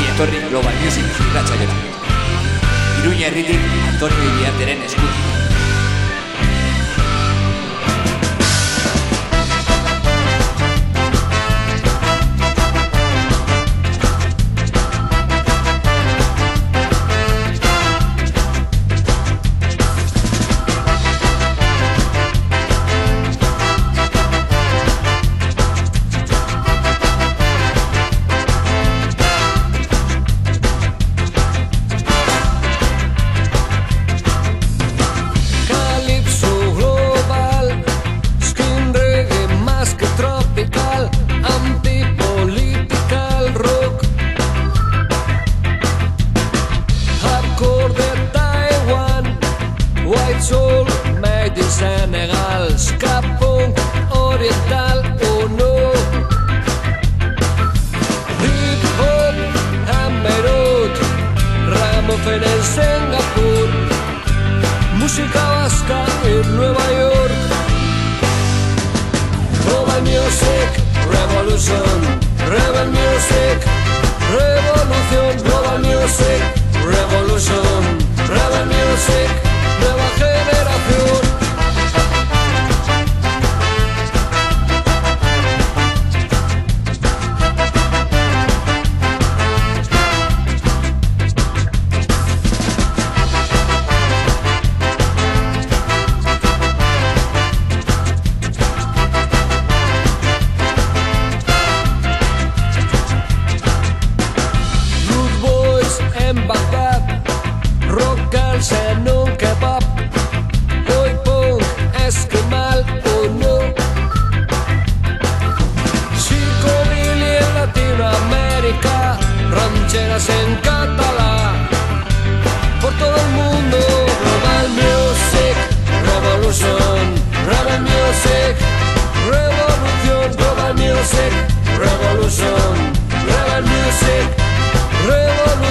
ongi etorri Global Music irratxa jota. Iruña herritik Antonio Iriarteren eskutik.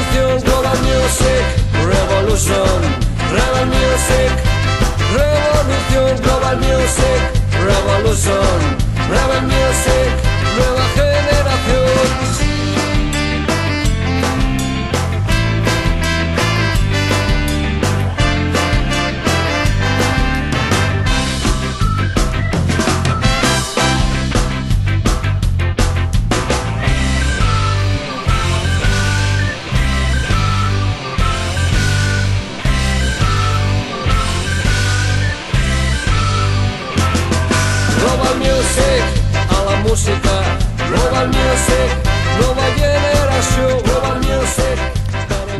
revolución, global music, revolution, rebel music, revolución, global music, revolution, rebel music, nueva generación.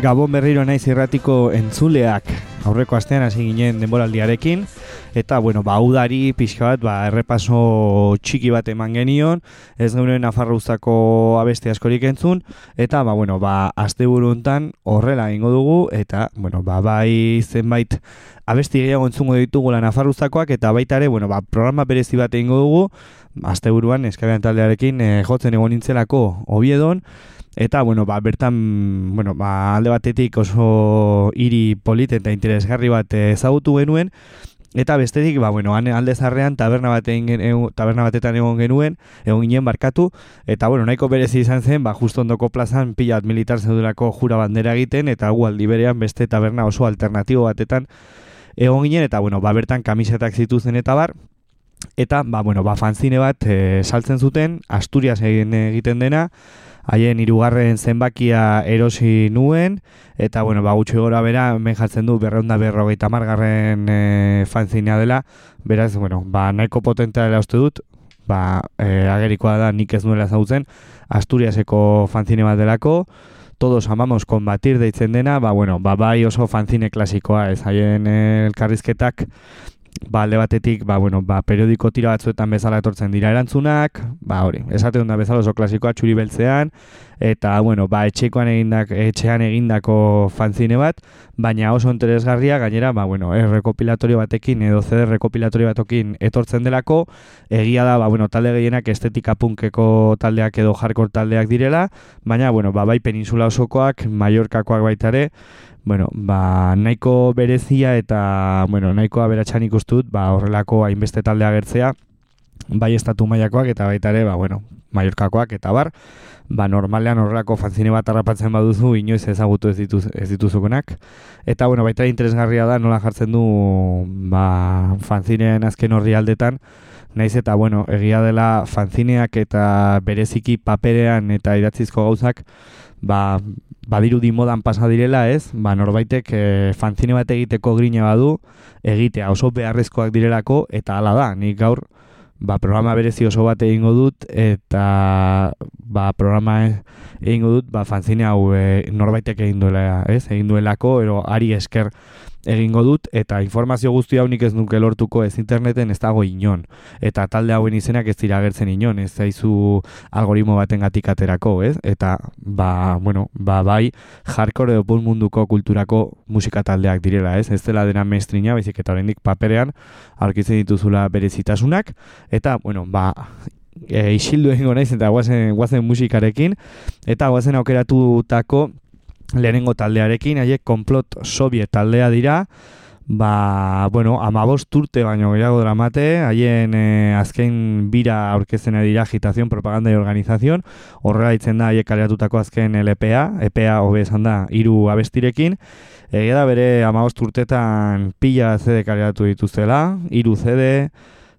Gabon berriro naiz irratiko entzuleak. Aurreko astean hasi ginen denboraldiarekin eta bueno, ba udari pixka bat, ba errepaso txiki bat eman genion, ez geure Nafarruzako abeste askorik entzun eta ba bueno, ba asteburu hontan horrela eingo dugu eta bueno, ba bai zenbait abesti gehiago entzungo ditugu la Nafarruzakoak eta baita ere, bueno, ba programa berezi bat eingo dugu asteburuan eskabean taldearekin e, jotzen egon nintzelako Obiedon Eta, bueno, ba, bertan, bueno, ba, alde batetik oso hiri polit eta interesgarri bat ezagutu genuen, eta bestetik, ba, bueno, alde zarrean taberna, batean, taberna batetan egon genuen, egon ginen barkatu, eta, bueno, nahiko berezi izan zen, ba, justo ondoko plazan pilat militar zeudurako jura bandera egiten, eta gu aldi berean beste taberna oso alternatibo batetan egon ginen, eta, bueno, ba, bertan kamisetak zituzen eta bar, eta, ba, bueno, ba, fanzine bat e, saltzen zuten, Asturias egiten dena, haien hirugarren zenbakia erosi nuen, eta, bueno, ba, gutxi gora bera, hemen jartzen du berreunda berrogeita margarren e, fanzinea dela, beraz, bueno, ba, nahiko potentea dela uste dut, ba, e, agerikoa da nik ez nuela zautzen, Asturiaseko fanzine bat delako, todos amamos combatir deitzen dena, ba, bueno, ba, bai oso fanzine klasikoa, ez haien elkarrizketak, ba, alde batetik, ba, bueno, ba, periodiko tira batzuetan bezala etortzen dira erantzunak, ba, hori, esate da bezala oso klasikoa txuri beltzean, eta, bueno, ba, etxekoan egindak, etxean egindako fanzine bat, baina oso interesgarria, gainera, ba, bueno, errekopilatorio batekin, edo CD rekopilatorio batokin etortzen delako, egia da, ba, bueno, talde gehienak estetika punkeko taldeak edo hardcore taldeak direla, baina, bueno, ba, bai peninsula osokoak, Mallorcakoak baitare, bueno, ba, nahiko berezia eta bueno, nahiko aberatsan ikustut, ba, horrelako hainbeste talde agertzea. bai estatu mailakoak eta baita ere, ba, bueno, Mallorcakoak eta bar, ba, normalean horrelako fanzine bat harrapatzen baduzu, inoiz ezagutu ez, dituz, ez dituzukonak. Eta, bueno, baita interesgarria da, nola jartzen du, ba, fanzineen azken horri aldetan, naiz eta, bueno, egia dela fanzineak eta bereziki paperean eta idatzizko gauzak, ba, badirudi modan pasa direla, ez? Ba, norbaitek e, fanzine bat egiteko grina badu, egitea oso beharrezkoak direlako, eta hala da, nik gaur, ba, programa berezi oso bat egingo dut eta ba, programa egingo dut ba, fanzine hau e, norbaitek egin duela, ez? Egin duelako, ero ari esker egingo dut eta informazio guzti hau ez nuke lortuko ez interneten ez dago inon. Eta talde hauen izenak ez dira agertzen inon ez zaizu algoritmo baten gatik aterako ez? Eta ba, bueno, ba, bai hardcore edo pun munduko kulturako musika taldeak direla ez? Ez dela dena mestrina baizik eta horrendik paperean aurkitzen dituzula berezitasunak. Eta bueno ba E, isildu egingo naiz eta guazen, guazen musikarekin. Eta guazen aukeratutako lehenengo taldearekin, haiek konplot soviet taldea dira, ba, bueno, amabost urte baino gehiago dramate, haien eh, azken bira aurkezen dira agitazion, propaganda y organizazion, horrela da haiek kaleatutako azken LPA, EPA hobe esan da, hiru abestirekin, egia bere amabost urtetan pila CD kaleatu dituzela, hiru CD,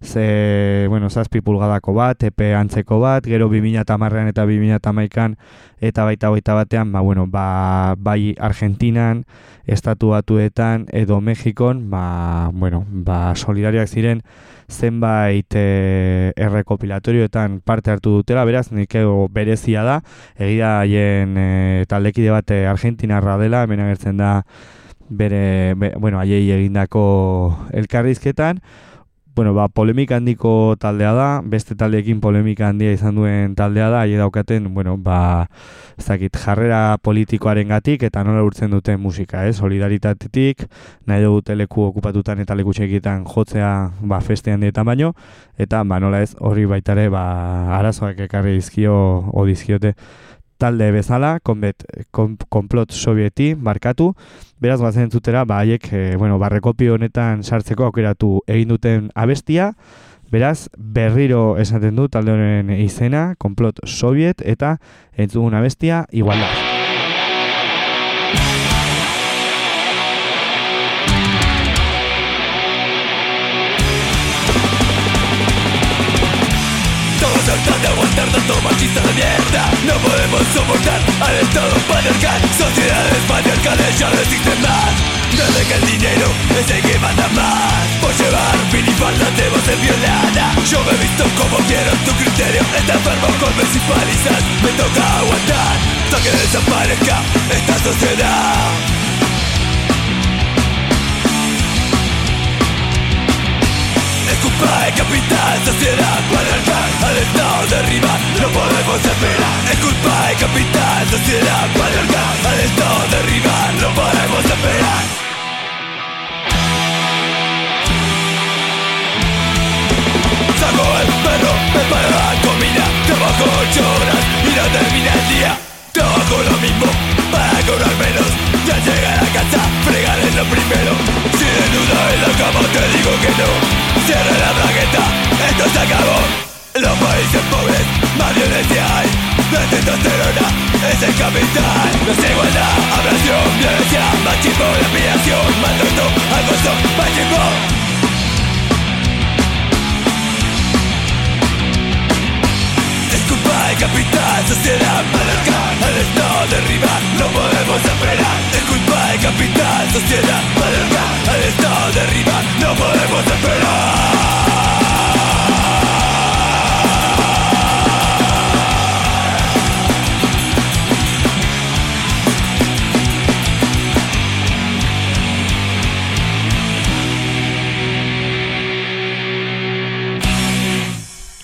ze, bueno, zazpi pulgadako bat, epe antzeko bat, gero 2008an eta 2008an eta baita baita batean, ba, bueno, ba, bai Argentinan, estatu batuetan, edo Mexikon, ba, bueno, ba, solidariak ziren zenbait e, errekopilatorioetan parte hartu dutela, beraz, nik berezia da, egia haien e, taldekide bat Argentinarra dela, hemen agertzen da, bere, bueno, haiei egindako elkarrizketan, bueno, ba, polemika handiko taldea da, beste taldeekin polemika handia izan duen taldea da, haie daukaten, bueno, ba, zakit, jarrera politikoaren gatik, eta nola urtzen duten musika, eh? solidaritatetik, nahi dugu teleku okupatutan eta leku txekitan jotzea ba, feste handietan baino, eta ba, nola ez, horri baitare, ba, arazoak ekarri dizkio, o dizkiote, talde bezala, konbet, kon, konplot sovieti, barkatu, beraz bazen zutera, ba, haiek, e, bueno, barrekopi honetan sartzeko aukeratu egin duten abestia, beraz, berriro esaten du talde honen izena, konplot soviet, eta entzugun abestia, igualdad. Machista de No podemos soportar al Estado patriarcal. Sociedades patriarcales ya no existen más. Desde que el dinero es el que manda más. Por llevar minifalda debo ser violada. Yo me he visto como quiero, tu criterio está enfermo. Con y palizas Me toca aguantar. Hasta que desaparezca esta sociedad de capital, sociedad patriarcal Al estado de arriba no podemos esperar. De capital, sociedad patriarcal Al estado de arriba no podemos esperar. Saco el perro, me paro la comida Trabajo ocho horas y no termina el día Trabajo lo mismo para cobrar menos. Ya llegar a casa, fregar es lo primero. Si de duda en la cama te digo que no. Cierra la bragueta, esto se acabó. Los países pobres, más violencia hay. La testosterona es el capital. Desigualdad, abrasión, violencia Machismo, la aspiración, maltrato, acoso, machismo. Capital, sociedad patriarcal Al estado derribar, no podemos esperar Es culpa del capital, sociedad patriarcal Al estado derribar, no podemos esperar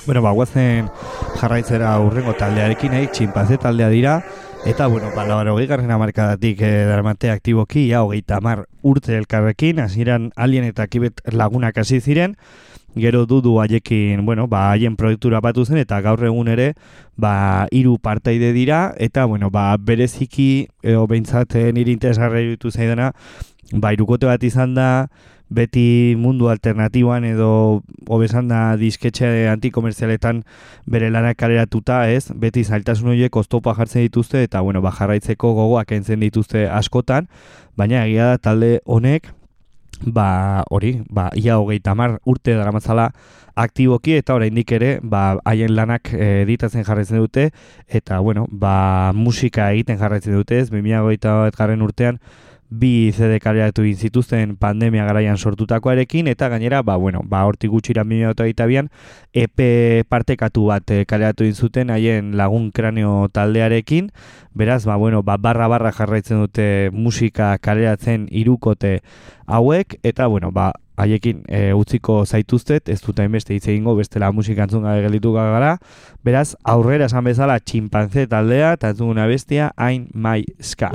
Bueno, ba, guazen jarraitzera urrengo taldearekin, eh? txinpaze taldea dira, eta, bueno, ba, labar hogei garren amarkadatik eh, darmate aktiboki, ja, hogei tamar urte elkarrekin, hasieran alien eta kibet lagunak hasi ziren, gero dudu haiekin, bueno, ba, haien proiektura batu zen, eta gaur egun ere, ba, iru parteide dira, eta, bueno, ba, bereziki, edo behintzat nire interesgarra ditu zaidana, ba, irukote bat izan da, beti mundu alternatiboan edo hobesan da disketxe antikomerzialetan bere lanak kaleratuta, ez? Beti zailtasun horiek oztopa jartzen dituzte eta bueno, ba, jarraitzeko gogoak entzen dituzte askotan, baina egia da talde honek ba, hori, ba, ia hogeita mar urte daramatzala aktiboki eta oraindik ere ba, haien lanak eh, editatzen jarraitzen dute eta bueno, ba, musika egiten jarraitzen dute ez, 2008 garren urtean bi CD kaleratu zituzten pandemia garaian sortutakoarekin eta gainera ba bueno, ba hortik gutxira 2022an EP partekatu bat e, kaleratu zuten haien lagun kranio taldearekin. Beraz ba bueno, ba barra barra jarraitzen dute musika kaleratzen irukote hauek eta bueno, ba haiekin e, utziko zaituztet, ez dut hainbeste hitz egingo bestela musika entzun gabe gelditu gara. Beraz, aurrera esan bezala txinpantze taldea eta ez duguna bestia hain mai ska.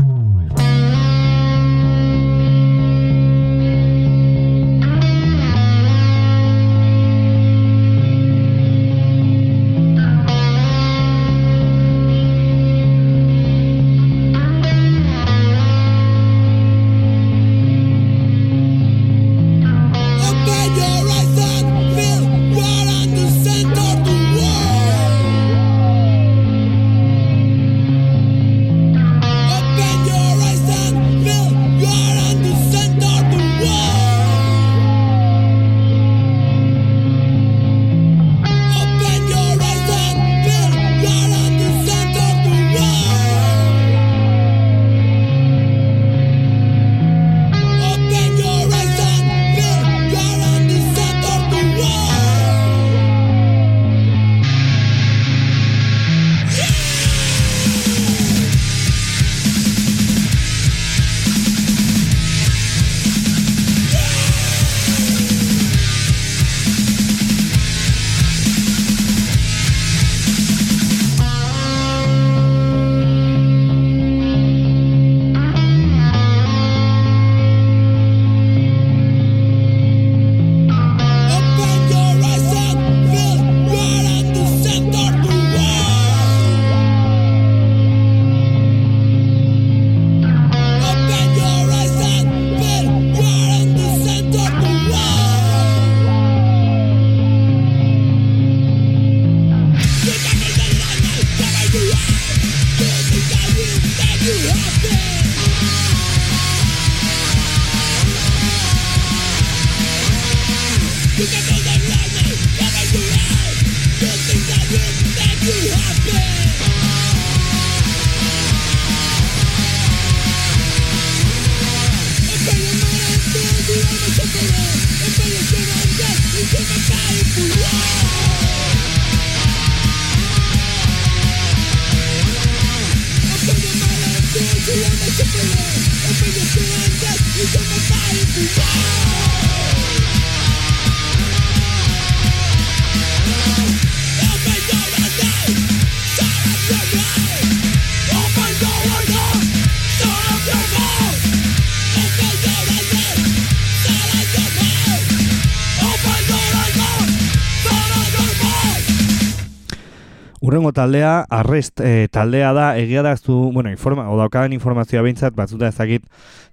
Taldea, arrest e, taldea da, egia da zu, bueno, informa, o daukadan informazioa behintzat, batzuta ezagit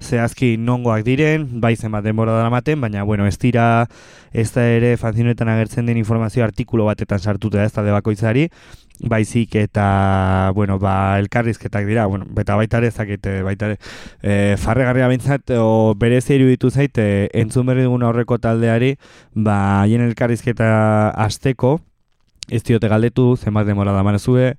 zehazki nongoak diren, bai bat denbora dara maten, baina, bueno, ez dira, ez da ere fanzinoetan agertzen den informazio artikulo batetan sartuta ez talde bakoitzari, baizik eta, bueno, ba, elkarrizketak dira, bueno, beta baita ere ezakit, eh, baita ere, e, farregarria behintzat, o bere zeiru ditu zait, e, entzun berri duguna horreko taldeari, ba, hien elkarrizketa azteko, ez diote galdetu, zenbat demora da manezue,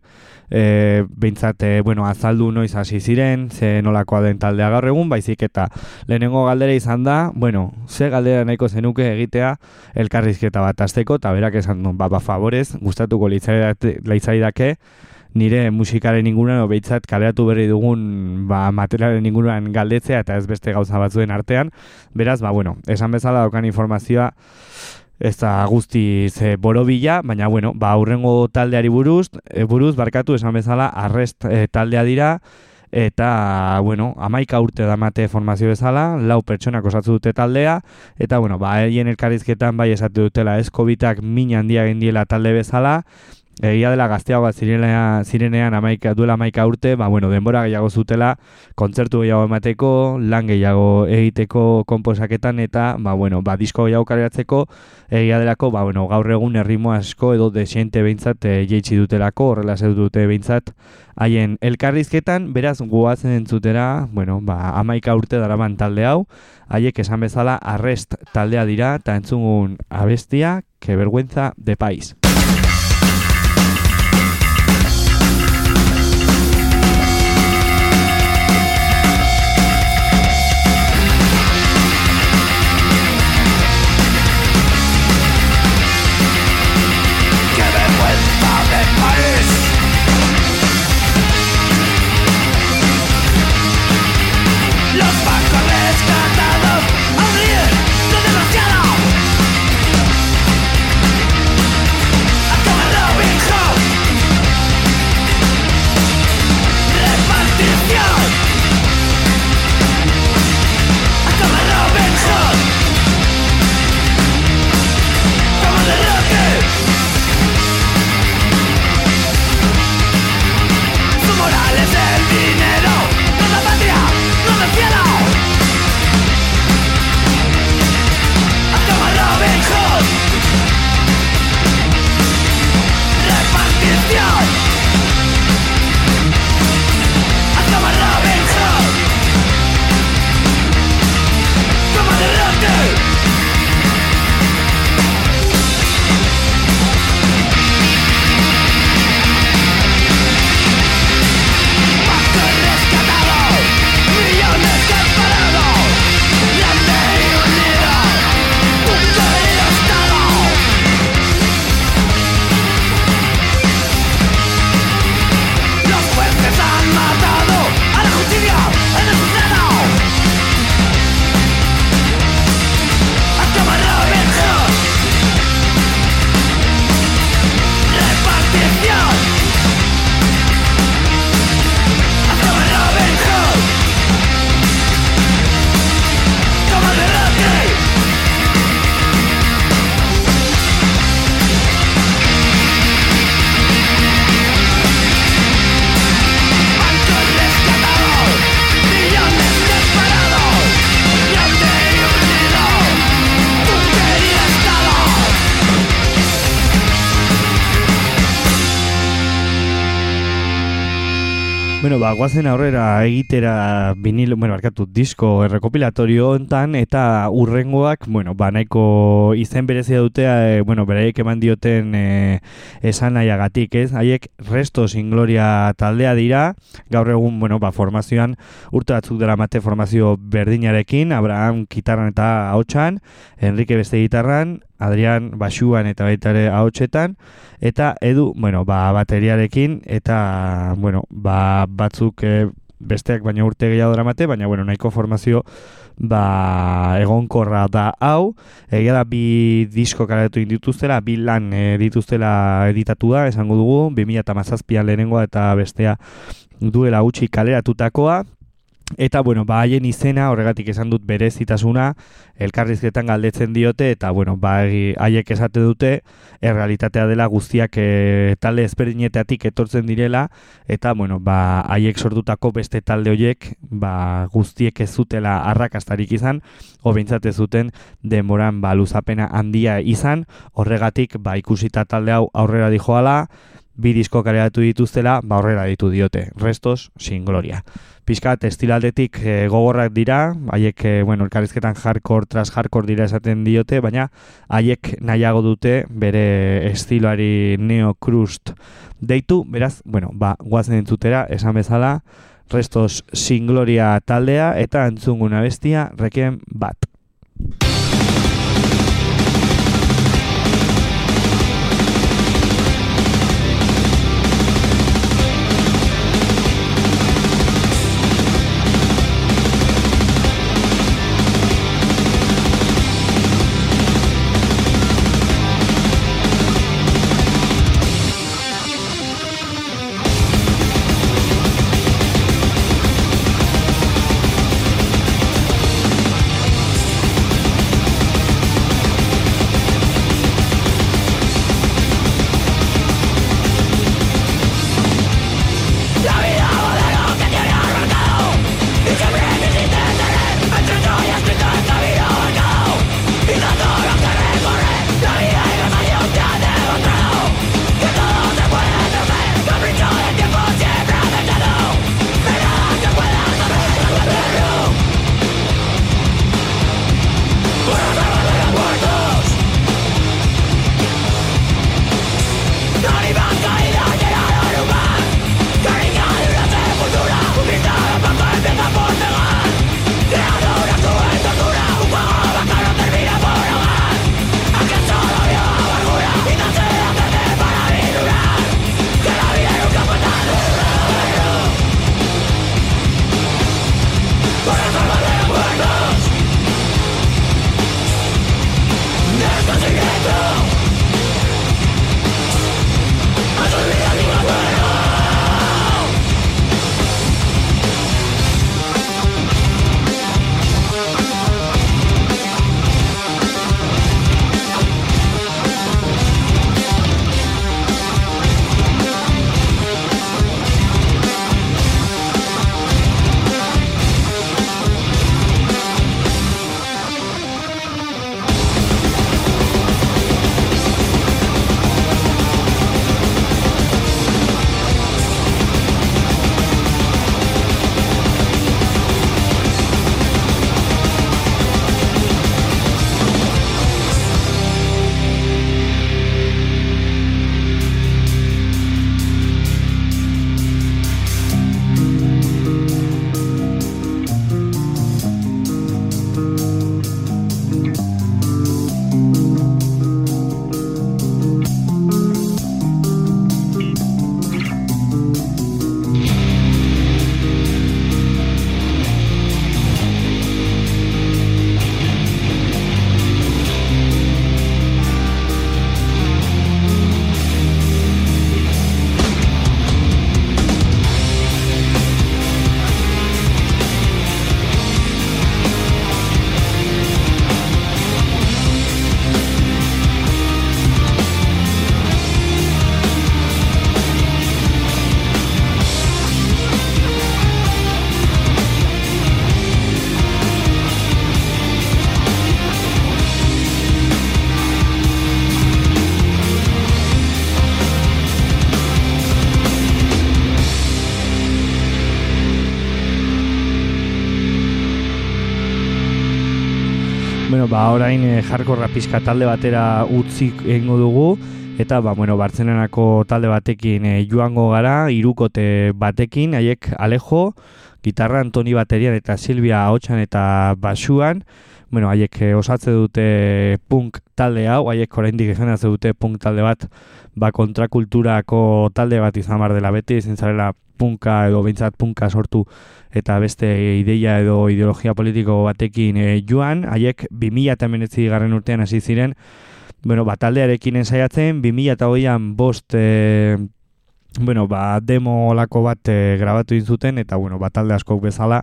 e, behintzat, e, bueno, azaldu noiz hasi ziren, ze nolakoa den taldea gaur egun, baizik eta lehenengo galdera izan da, bueno, ze galdera nahiko zenuke egitea elkarrizketa bat azteko, eta berak esan du, ba, ba, favorez, gustatuko dake, nire musikaren inguruan, behintzat, kaleratu berri dugun ba, materialen inguruan galdetzea, eta ez beste gauza batzuen artean, beraz, ba, bueno, esan bezala daukan informazioa, ez da guztiz e, borobila, baina bueno, ba, aurrengo taldeari buruz, e, buruz, barkatu esan bezala, arrest e, taldea dira, eta, bueno, amaika urte damate formazio bezala, lau pertsonak osatzu dute taldea, eta, bueno, ba, egin elkarizketan bai esate dutela eskobitak min handia gendiela talde bezala, egia dela gazteagoa zirenean, zirenean amaika, duela amaika urte, ba, bueno, denbora gehiago zutela, kontzertu gehiago emateko, lan gehiago egiteko konposaketan, eta, ba, bueno, ba, disko gehiago kareratzeko, egia delako, ba, bueno, gaur egun errimo asko edo desiente behintzat e, jeitsi dutelako, horrela zer dute behintzat, haien elkarrizketan, beraz, guazen entzutera, bueno, ba, amaika urte daraman talde hau, haiek esan bezala arrest taldea dira, eta entzungun abestia, que vergüenza de país. Bueno, ba, guazen aurrera egitera vinilo, bueno, arkatu, disko errekopilatorio hontan eta urrengoak, bueno, ba, nahiko izen berezia dutea, e, bueno, beraiek eman dioten e, esan nahiagatik, ez? Haiek resto sin gloria taldea dira, gaur egun, bueno, ba, formazioan urte batzuk dela mate formazio berdinarekin, Abraham kitarran eta haotxan, Enrique beste gitarran, Adrian Basuan eta baita ere ahotsetan eta edu, bueno, ba, bateriarekin eta bueno, ba, batzuk e, besteak baina urte gehiago dramate, baina bueno, nahiko formazio ba, egonkorra da hau, egia da bi disko karatu dituztela, bi lan e, dituztela editatu da, esango dugu, 2008an lehenengoa eta bestea duela utxi kaleratutakoa, Eta, bueno, ba, haien izena, horregatik esan dut berezitasuna, elkarrizketan galdetzen diote, eta, bueno, ba, haiek esate dute, errealitatea dela guztiak e, talde ezberdineteatik etortzen direla, eta, bueno, ba, haiek sortutako beste talde horiek, ba, guztiek ez zutela arrakastarik izan, hobintzat ez zuten denboran, ba, luzapena handia izan, horregatik, ba, ikusita talde hau aurrera dijoala, bi disko kareatu dituztela, ba, aurrera ditu diote, restos, sin gloria pizkat estilaldetik e, gogorrak dira, haiek, e, bueno, elkarrizketan hardcore, tras hardcore dira esaten diote, baina haiek nahiago dute bere estiloari neocrust deitu, beraz, bueno, ba, guazen entzutera, esan bezala, restos sin gloria taldea, eta entzunguna bestia, reken bat. Bueno, ba, orain e, jarkorra pizka talde batera utzik egingo dugu, eta, ba, bueno, Bartzenenako talde batekin e, joango gara, irukote batekin, haiek Alejo, gitarra Antoni baterian eta Silvia Ahotsan eta Basuan, bueno, haiek eh, osatze dute punk talde hau, haiek oraindik izendatu dute punk talde bat, ba kontrakulturako talde bat izan bar dela. Beti, izin zarela punka edo beintzat punka sortu eta beste ideia edo ideologia politiko batekin e, joan, haiek 2019 garren urtean hasi ziren, bueno, ba taldearekin ensaiatzen 2020an bost e, bueno, ba, demo lako bat e, grabatu zuten eta bueno, ba, talde askok bezala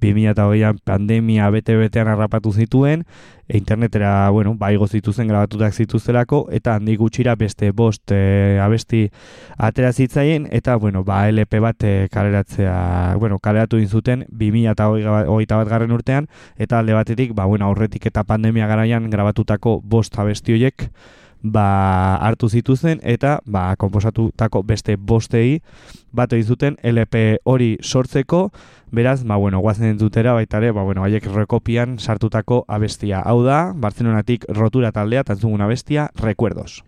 2008an pandemia bete-betean harrapatu zituen, e internetera, bueno, baigo zituzen grabatutak zituztelako, eta handik gutxira beste bost e, abesti atera zitzaien, eta, bueno, ba, LP bat e, kaleratzea, bueno, kaleratu zuten 2008 bat garren urtean, eta alde batetik, ba, bueno, aurretik eta pandemia garaian grabatutako bost abesti horiek, ba, hartu zituzen eta ba, komposatutako beste bostei bat egin zuten LP hori sortzeko, beraz, ba, bueno, guazen entzutera baita ere, ba, bueno, haiek rekopian sartutako abestia. Hau da, Bartzelonatik rotura taldea, tantzungun abestia, Recuerdos.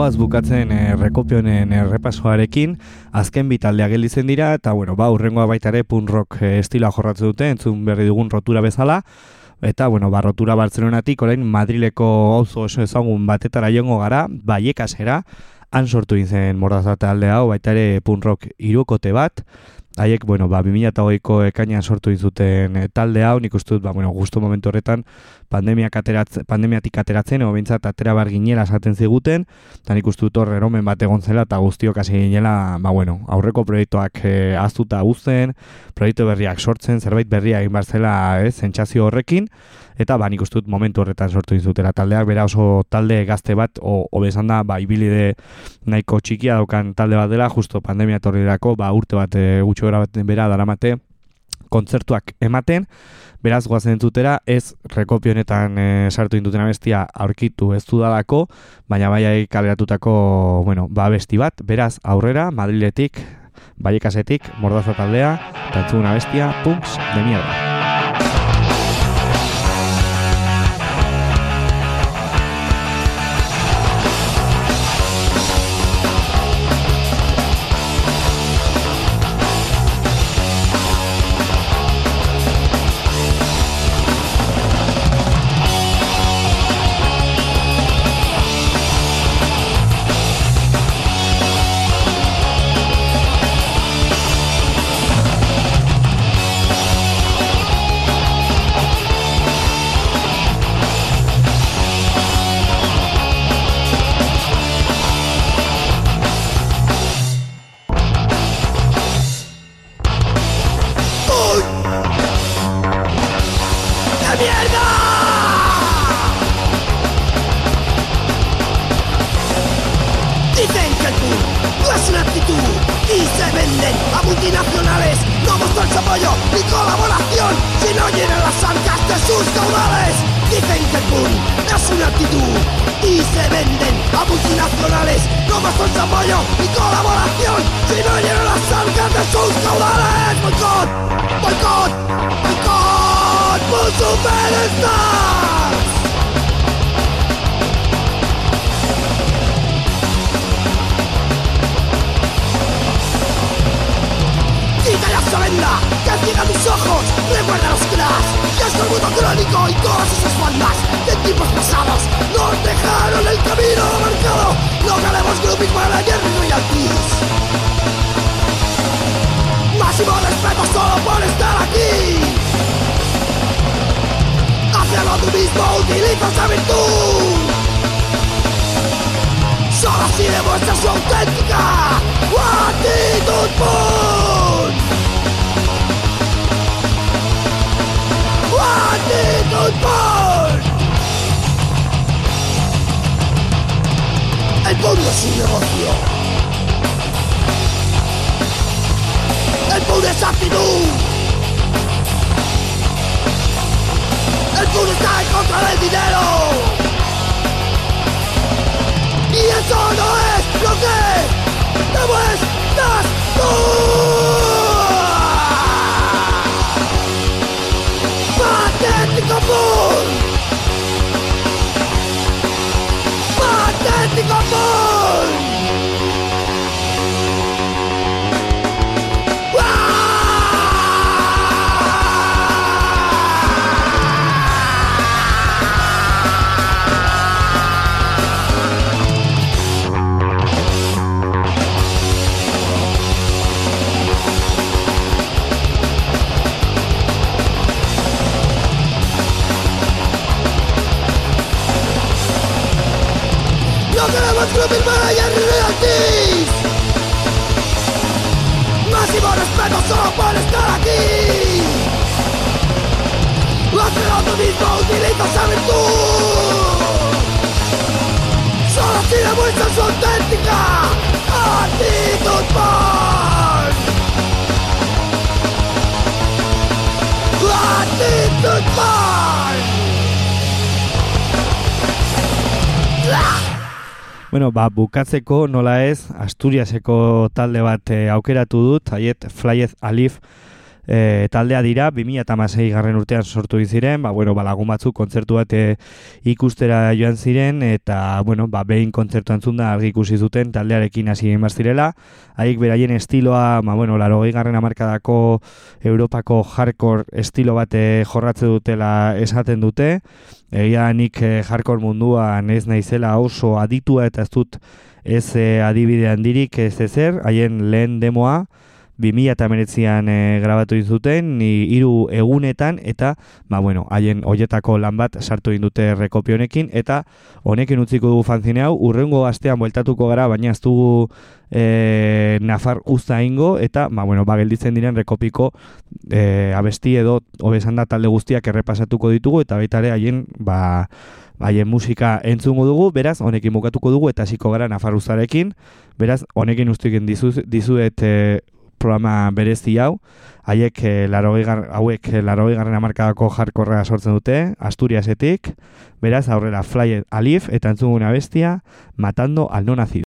Goaz bukatzen e, rekopionen errepasoarekin, azken bitaldea gelditzen dira, eta bueno, ba, urrengoa baita ere punk rock e, estila jorratzen dute, entzun berri dugun rotura bezala, eta bueno, ba, rotura Bartzelonatik, orain Madrileko auzo oso ezagun batetara jongo gara, baiekasera, han sortu izen mordazate alde hau, baita ere punk rock irukote bat, haiek, bueno, ba, 2008ko ekainan sortu izuten e, talde hau, nik uste dut, ba, bueno, justu momentu horretan, pandemia ateratze, pandemiatik ateratzen, ego bintzat atera bar ginela esaten ziguten, eta nik uste dut horre eromen bat egon zela, eta guztiok hasi ginela, ba, bueno, aurreko proiektuak e, aztuta guzten, proiektu berriak sortzen, zerbait berria egin bar zela, ez, zentsazio horrekin, eta ba, nik uste dut momentu horretan sortu izutela taldeak, bera oso talde gazte bat, o, bezan da, ba, ibilide nahiko txikia daukan talde bat dela, justo pandemia torrirako, ba, urte bat e, gutxo bat bera daramate, kontzertuak ematen, beraz goazen entzutera, ez rekopio honetan e, sartu induten bestia aurkitu ez dudalako, baina bai kaleratutako, bueno, ba besti bat, beraz aurrera, Madriletik, baiekasetik, mordaza taldea, eta entzuguna bestia, punks de mierda. Bueno, ba, bukatzeko nola ez, Asturiaseko talde bat eh, aukeratu dut, haiet Flyet Alif e, taldea dira, 2006 garren urtean sortu ziren, ba, bueno, ba, lagun batzuk kontzertu bat eh, ikustera joan ziren, eta, bueno, ba, behin kontzertu antzun da argi ikusi zuten taldearekin hasi egin bazirela, haik beraien estiloa, ba, bueno, laro garren amarkadako Europako hardcore estilo bat jorratze dutela esaten dute, Egia nik eh, hardcore munduan ez naizela oso aditua eta ez dut ez eh, adibidean dirik ez ezer, haien lehen demoa, 2000 eta meretzian eh, grabatu ni hiru egunetan, eta, ba, bueno, haien hoietako lan bat sartu indute rekopionekin, eta honekin utziko dugu fanzine hau, urrengo astean bueltatuko gara, baina ez dugu e, nafar usta ingo, eta, ba, bueno, ba, gelditzen diren rekopiko e, abesti edo, obesan da talde guztiak errepasatuko ditugu, eta baita ere haien, ba, haien musika entzungo dugu, beraz, honekin bukatuko dugu, eta hasiko gara nafarruzarekin, beraz, honekin ustiken dizuet e, programa berezi hau, haiek e, hauek e, larogei garren amarkadako jarkorrea sortzen dute, Asturiasetik, beraz aurrera Fly Alif eta entzuguna bestia, matando al no nacido.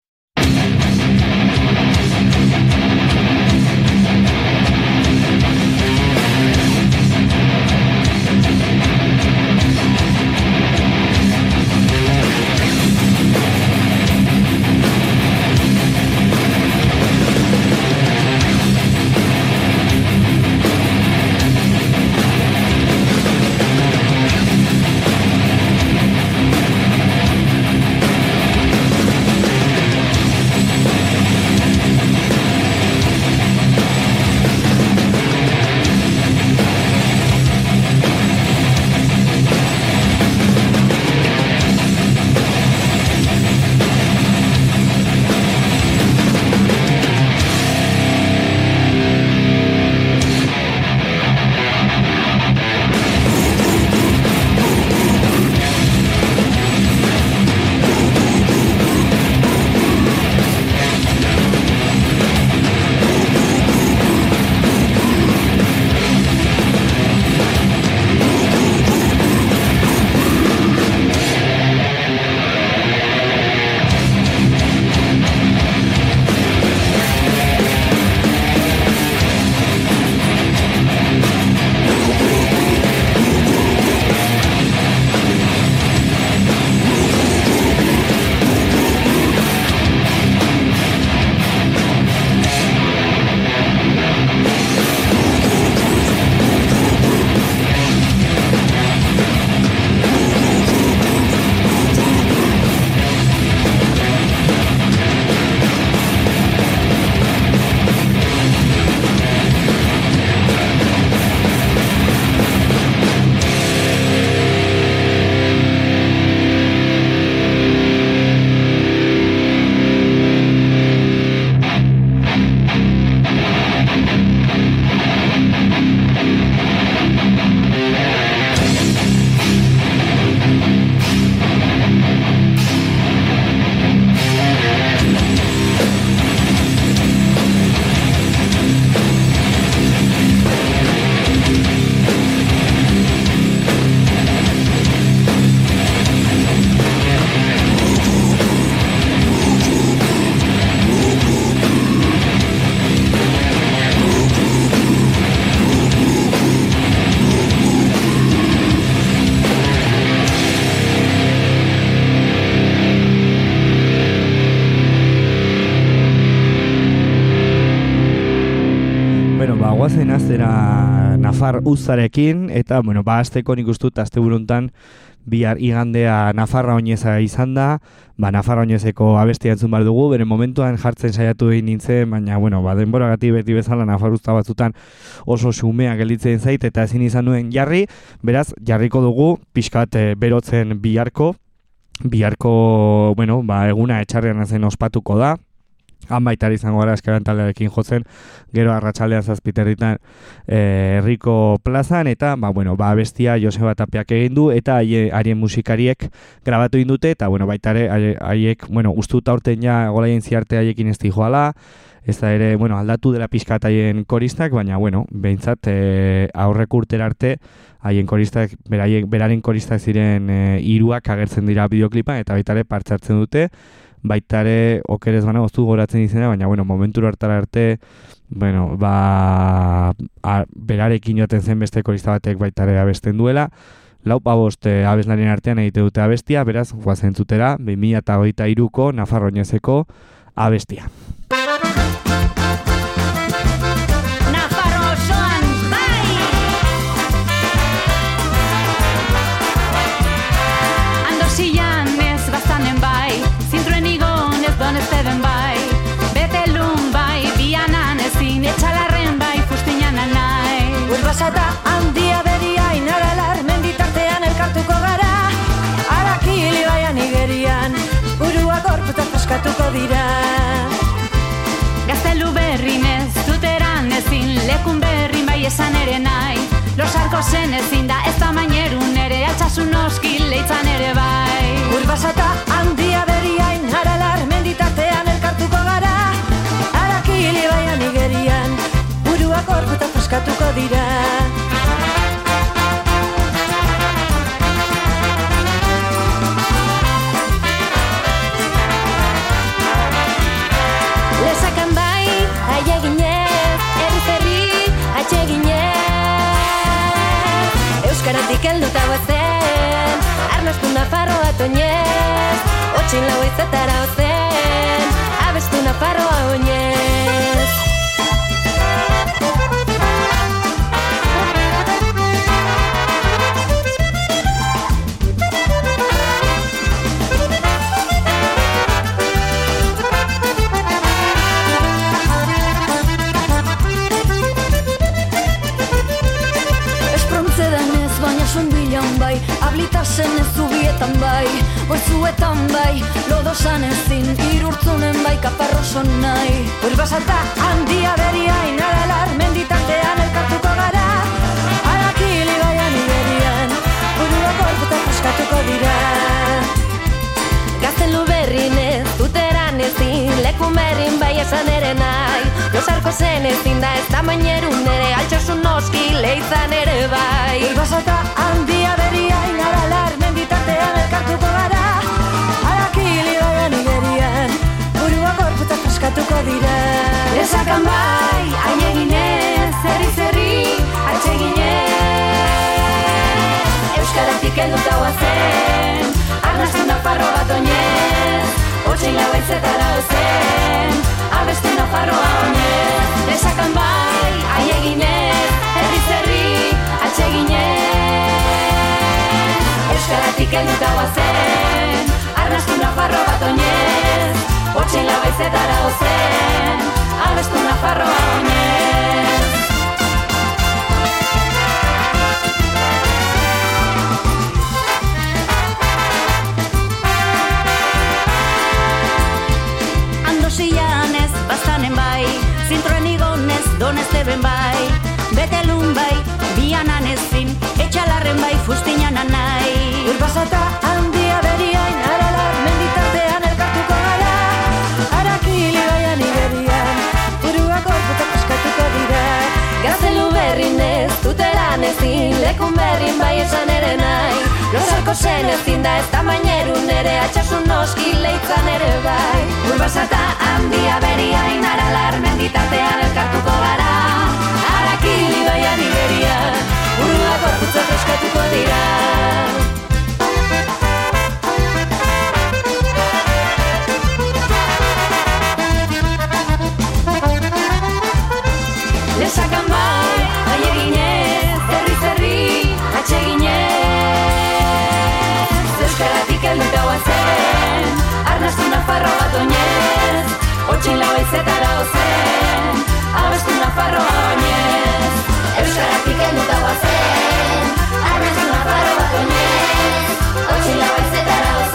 Nafar uzarekin, eta, bueno, ba, azteko nik ustut, azte buruntan, bihar igandea Nafarra oineza izan da, ba, Nafarra oinezeko abestia entzun behar dugu, bere momentuan jartzen saiatu egin nintzen, baina, bueno, ba, denbora gati beti bezala Nafar usta batzutan oso xumea gelditzen zait, eta ezin izan nuen jarri, beraz, jarriko dugu, pixkat e, berotzen biharko, biharko, bueno, ba, eguna etxarrean zen ospatuko da, Han baita izango gara eskaran taldearekin jotzen, gero arratsaldean zazpiterritan eh, herriko plazan, eta ba, bueno, ba, bestia Joseba Tapiak egin du, eta haien musikariek grabatu indute, eta bueno, baita ere, haiek, bueno, ustuta urten ja golaien ziarte haiekin ez joala, ez da ere, bueno, aldatu dela pizkat haien koristak, baina, bueno, behintzat, e, aurrek urtera arte, haien koristak, beraiek, beraren koristak ziren e, iruak agertzen dira bideoklipa, eta baita ere, partzartzen dute, baitare okerez bana goztu goratzen izena, baina bueno, momentu hartara arte, bueno, ba, a, berarekin joaten zen beste korista batek baitare abesten duela, lau paboste eh, abeslarien artean egite dute abestia, beraz, guazen zutera, 2008 iruko Nafarroinezeko abestia. Dira. Gaztelu berrinez, zuteran ezin, lekun berrin bai esan ere nahi. Losarko zen ezin da ez mainerun ere, altsasun oski leitzan ere bai. Urbasata handia beria inaralar menditartean elkartuko gara. Arakili baian igerian burua gorputa paskatuko dira Euskaratik helduta guazen, arnaztu nafarroa toinez Otxin lau izetara ozen, abestu nafarroa oinez bai Ablitasen ez zubietan bai Oizuetan bai Lodosan ezin Irurtzunen bai Kaparroson nahi. Urbasata handia beria Inaralar menditatean elkartuko gara. Arakili baian iberian Burua gorputa paskatuko dira ezin Lekun berrin bai esan ere nahi. Josarko zen ezin da ez tamainerun ere Altxosun noski leitzan ere bai. Urbasata handia beria Inaralar menditatean elkartuko gara. Arakili baian iberian Burua gorputa paskatuko dira. Esakan bai, aieginez, zerri zerri, atseginez. Euskaratik heldu daua zen, arnaztu nafarro bat oinez Otsein lau aizetara ozen, abestu nafarroa oinez Esakan bai, aieginez, zerri zerri, atseginez Euskaratik heldu daua zen, arnaztu nafarro bat oinez. Otsein lau aizetara ozen, abestu nafarroa oinez Bastanen bai Zintroen igonez, donez teben bai. Betelun bai, bianan ezin Etxalarren bai, fustinan anai. Urbasata handia beriain Aralar menditartean elkartuko gara. Arakili baian iberian Buruak orbutak paskatuko dira. Gaztelu berrin ez, tuteran ezin Lekun berrin bai esan ere nahi. Losarko zen ezin da ez tamainerun ere Atxasun noski leitzan ere bai Urbasata handia beria inaralar Menditatean elkartuko gara. Arakili baian iberia Buruak orkutzak eskatuko dira Abestu nafarro bat oinez Otxin lau izetara ozen Abestu nafarro bat oinez Euskaratik enduta guazen Abestu nafarro bat oinez Otxin lau izetara ozen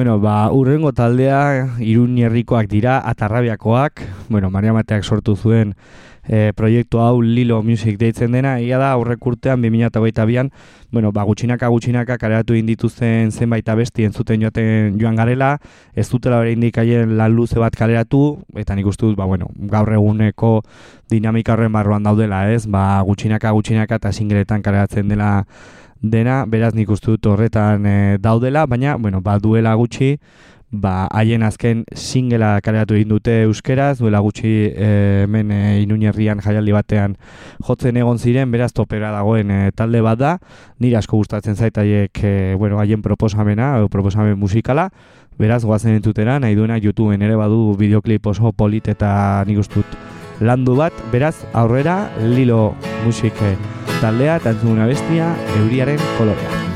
Bueno, ba, urrengo taldea irun herrikoak dira, atarrabiakoak, bueno, Maria Mateak sortu zuen e, proiektu hau Lilo Music deitzen dena, egia da aurrek urtean 2008an, bueno, ba, gutxinaka gutxinaka kareatu indituzten zenbait abesti entzuten joaten joan garela, ez dutela bere indikaien lan luze bat kaleratu, eta nik uste dut, ba, bueno, gaur eguneko dinamika horren barruan daudela, ez? Ba, gutxinaka gutxinaka eta singletan kaleratzen dela dena, beraz nik uste dut horretan e, daudela, baina, bueno, ba, duela gutxi, ba, haien azken singela kaleratu egin dute euskeraz, duela gutxi e, hemen e, inuñerrian jaialdi batean jotzen egon ziren, beraz topera dagoen e, talde bat da, nire asko gustatzen zait haiek, e, bueno, haien proposamena, o proposamen musikala, beraz goazen entutera, nahi duena YouTubeen ere badu videoklip oso polit eta nik uste dut landu bat, beraz aurrera Lilo Musik eh, taldea eta entzuguna bestia Euriaren kolorea.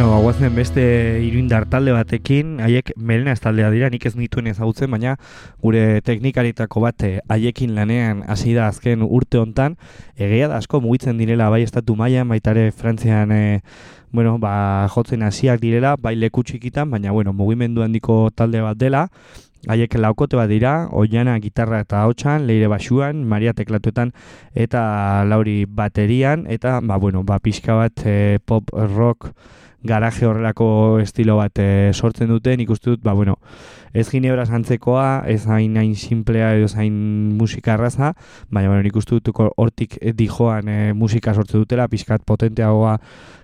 Hemen beste iruindar talde batekin, haiek melena ez taldea dira, nik ez nituen ezagutzen, baina gure teknikaritako bat eh, haiekin lanean hasi da azken urte hontan, egia da asko mugitzen direla bai estatu mailan, baita ere Frantzian e, bueno, ba, jotzen hasiak direla, bai leku txikitan, baina bueno, mugimendu handiko talde bat dela, Haiek laukote bat dira, Oiana gitarra eta hotxan, Leire basuan, Maria teklatuetan eta Lauri baterian eta ba bueno, ba pixka bat e, pop rock garaje horrelako estilo bat e, sortzen dute, nik dut, ba bueno, ez ginebra antzekoa, ez hain hain simplea ez hain musika erraza, baina bueno, nik dut hortik dijoan e, musika sortzen dutela, pixkat potenteagoa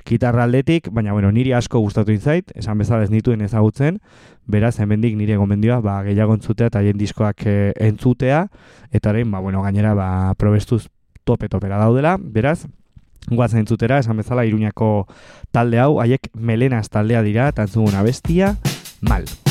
gitarra aldetik, baina bueno, niri asko gustatu inzait, esan bezala ez nituen ezagutzen, beraz, hemendik nire gomendioa, ba, gehiago entzutea eta hien diskoak e, entzutea, eta orain, ba, bueno, gainera, ba, probestuz tope-topera daudela, beraz, Guatzen entzutera, esan bezala, iruñako talde hau, haiek melenaz taldea dira, eta entzuguna bestia, mal. Lunes,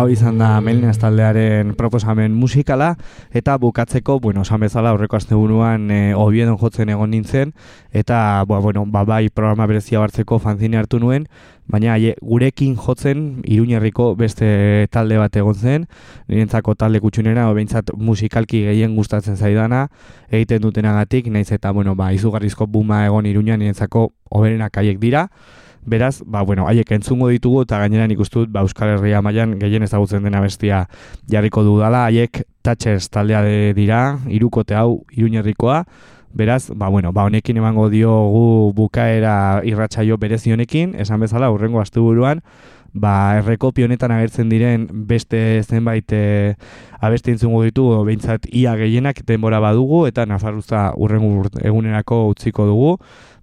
hau izan da Melinas taldearen proposamen musikala, eta bukatzeko, bueno, esan bezala aurreko asteburuan e, Obiedon jotzen egon nintzen, eta, ba, bueno, ba, bai programa berezia hartzeko fanzine hartu nuen, baina haie, gurekin jotzen Iruñerriko beste talde bat egon zen, nirentzako talde kutxunera, o behintzat musikalki gehien gustatzen zaidana, egiten dutenagatik, naiz eta, bueno, ba, izugarrizko buma egon Iruñan nirentzako oberenak haiek dira, Beraz, ba, bueno, haiek entzungo ditugu eta gainera nik uste dut ba, Euskal Herria mailan gehien ezagutzen dena bestia jarriko dudala, haiek Thatchers taldea de dira, irukote hau iruñerrikoa, beraz, ba, bueno, ba, honekin emango diogu bukaera irratsaio berezi honekin, esan bezala, urrengo asteburuan, ba, errekopi honetan agertzen diren beste zenbait e, abesti entzungo ditugu, behintzat ia gehienak denbora badugu, eta Nafarruza urrengo egunerako utziko dugu,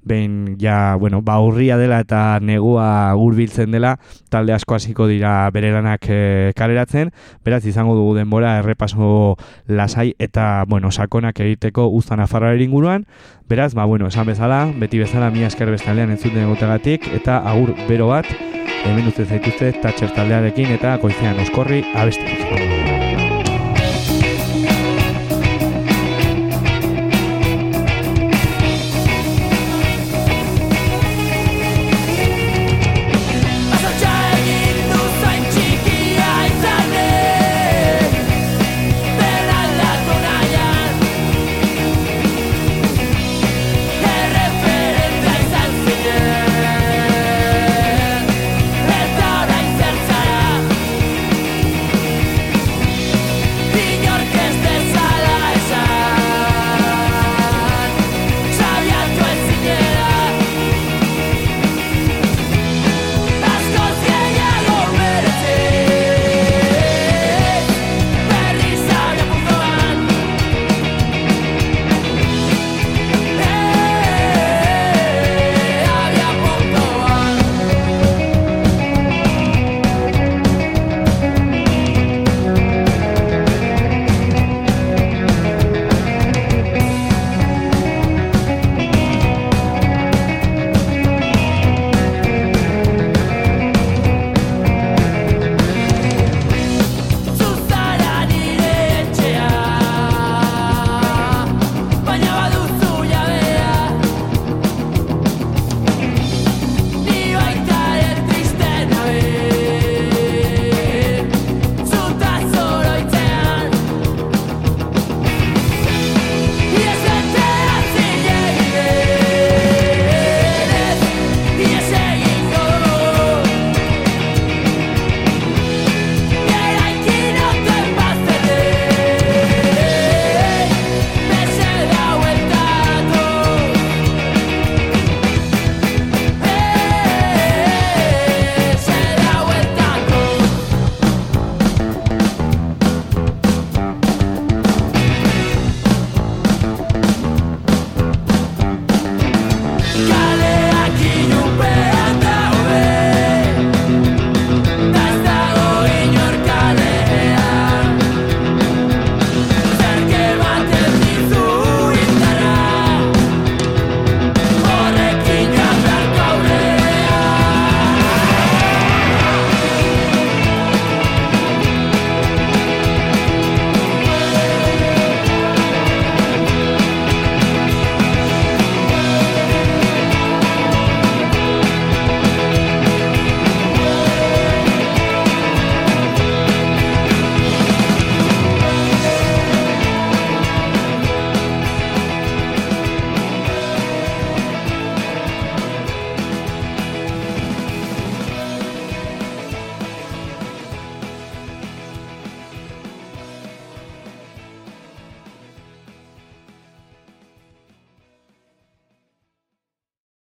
behin ja, bueno, ba, urria dela eta negua hurbiltzen dela, talde asko hasiko dira bere lanak e, kaleratzen, beraz izango dugu denbora errepaso lasai eta, bueno, sakonak egiteko uzta Nafarroaren inguruan, beraz, ba, bueno, esan bezala, beti bezala mi esker bestaldean entzuten egotegatik, eta agur bero bat, hemen dute zaituzte Thatcher taldearekin eta koizean oskorri abesti.